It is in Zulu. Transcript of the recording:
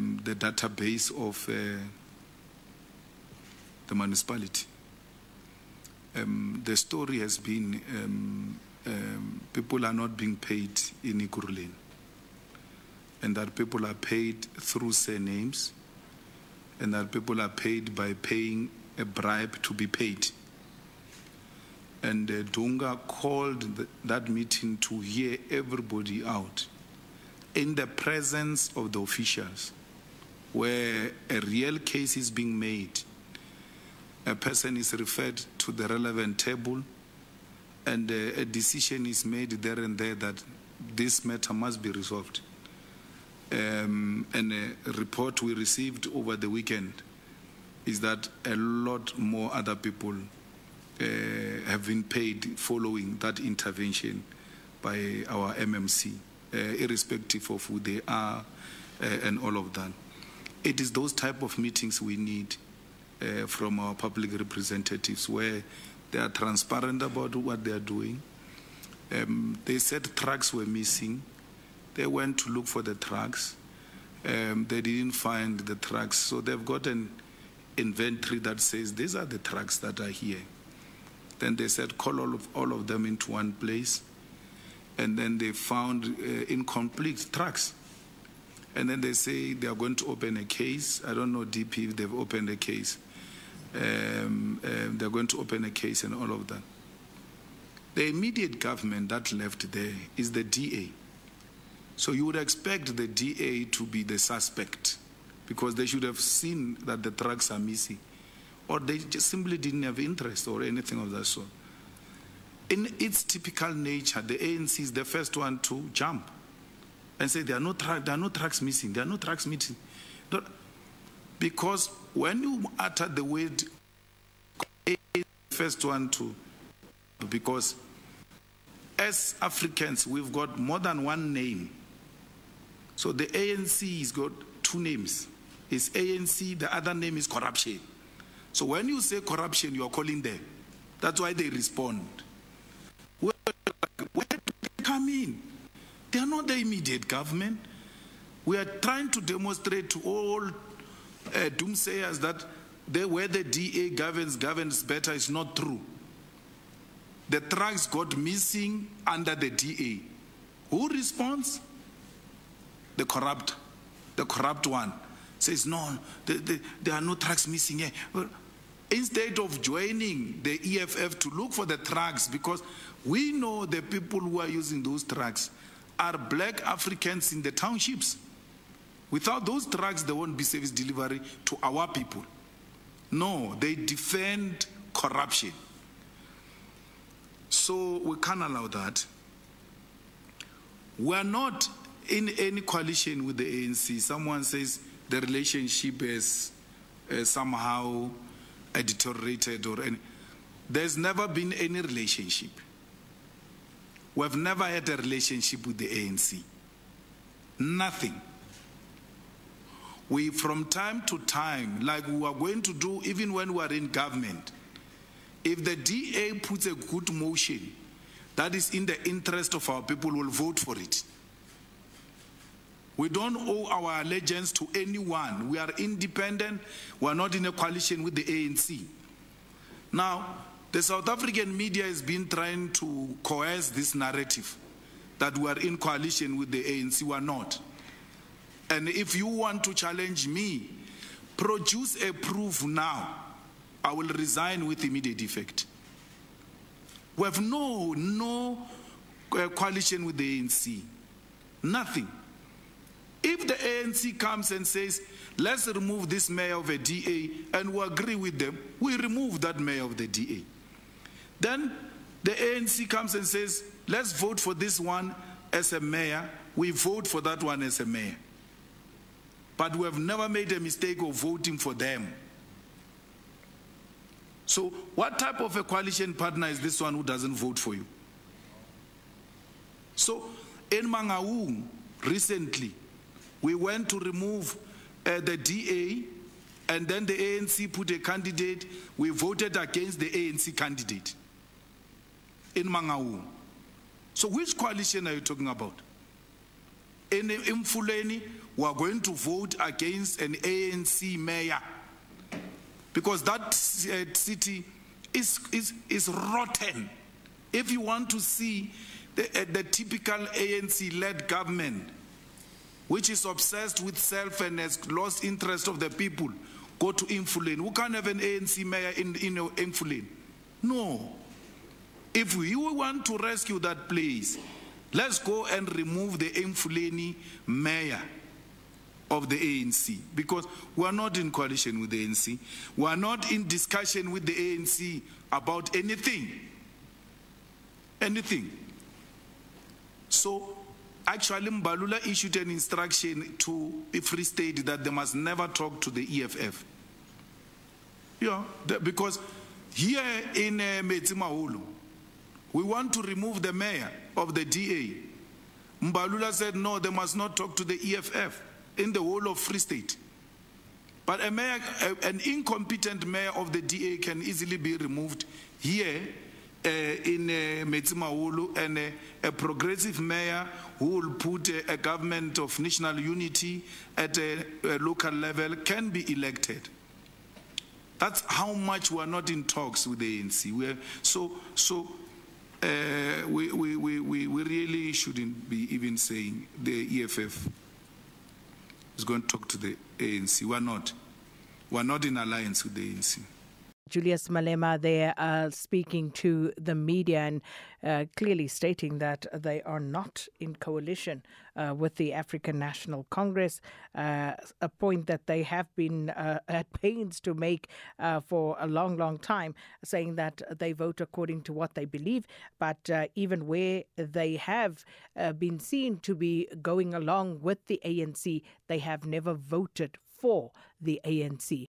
um, the database of uh, the municipality. Um, the story has been um, um, people are not being paid in Ikuruleni, and that people are paid through surnames, and that people are paid by paying a bribe to be paid. And uh, Dunga called th- that meeting to hear everybody out in the presence of the officials, where a real case is being made. A person is referred to the relevant table, and uh, a decision is made there and there that this matter must be resolved. Um, and a report we received over the weekend is that a lot more other people uh, have been paid following that intervention by our MMC, uh, irrespective of who they are uh, and all of that. It is those type of meetings we need uh, from our public representatives where they are transparent about what they are doing. Um, they said trucks were missing. They went to look for the trucks. Um, they didn't find the trucks, so they've got an inventory that says these are the trucks that are here. Then they said call all of, all of them into one place, and then they found uh, incomplete trucks. And then they say they are going to open a case. I don't know DP if they've opened a case. Um, um, they're going to open a case and all of that. The immediate government that left there is the DA. So you would expect the DA to be the suspect because they should have seen that the trucks are missing. Or they just simply didn't have interest or anything of that sort. In its typical nature, the ANC is the first one to jump and say there are no, tra- there are no trucks missing, there are no trucks missing. Because when you utter the word, the first one to, because as Africans, we've got more than one name. So the ANC has got two names. It's ANC, the other name is corruption. So when you say corruption, you are calling them. That's why they respond. Where, where do they come in? They are not the immediate government. We are trying to demonstrate to all uh, doomsayers that they, where the DA governs, governs better is not true. The trucks got missing under the DA. Who responds? The corrupt, the corrupt one says, no, the, the, there are no trucks missing here. Well, Instead of joining the EFF to look for the trucks, because we know the people who are using those trucks are black Africans in the townships. Without those trucks, there won't be service delivery to our people. No, they defend corruption. So we can't allow that. We are not in any coalition with the ANC. Someone says the relationship is uh, somehow deteriorated or any. There's never been any relationship. We've never had a relationship with the ANC. Nothing. We, from time to time, like we are going to do even when we are in government, if the DA puts a good motion that is in the interest of our people, we'll vote for it. We don't owe our allegiance to anyone. We are independent. We are not in a coalition with the ANC. Now, the South African media has been trying to coerce this narrative that we are in coalition with the ANC. We are not. And if you want to challenge me, produce a proof now. I will resign with immediate effect. We have no, no uh, coalition with the ANC. Nothing. If the ANC comes and says, let's remove this mayor of a DA, and we agree with them, we remove that mayor of the DA. Then the ANC comes and says, let's vote for this one as a mayor, we vote for that one as a mayor. But we have never made a mistake of voting for them. So, what type of a coalition partner is this one who doesn't vote for you? So, in Mangaung, recently, we went to remove uh, the DA, and then the ANC put a candidate. We voted against the ANC candidate in Mangaung. So, which coalition are you talking about? In Imfuleni, we are going to vote against an ANC mayor because that uh, city is, is, is rotten. If you want to see the, uh, the typical ANC led government, which is obsessed with self and has lost interest of the people, go to Infulin. We can't have an ANC mayor in, in Infulin. No. If we want to rescue that place, let's go and remove the Infuleni mayor of the ANC because we are not in coalition with the ANC. We are not in discussion with the ANC about anything. Anything. So, actually, Mbalula issued an instruction to Free State that they must never talk to the EFF. Yeah, because here in uh, Metsimahulu, we want to remove the mayor of the DA. Mbalula said, no, they must not talk to the EFF in the whole of Free State. But a mayor, an incompetent mayor of the DA can easily be removed here uh, in uh, Metsimahulu and uh, a progressive mayor who will put a, a government of national unity at a, a local level can be elected. That's how much we are not in talks with the ANC. We're, so, so uh, we, we, we, we really shouldn't be even saying the EFF is going to talk to the ANC. We're not. We're not in alliance with the ANC. Julius Malema there uh, speaking to the media and uh, clearly stating that they are not in coalition uh, with the African National Congress, uh, a point that they have been uh, at pains to make uh, for a long, long time, saying that they vote according to what they believe. But even where they have been seen to be going along with the ANC, they have never voted for the ANC.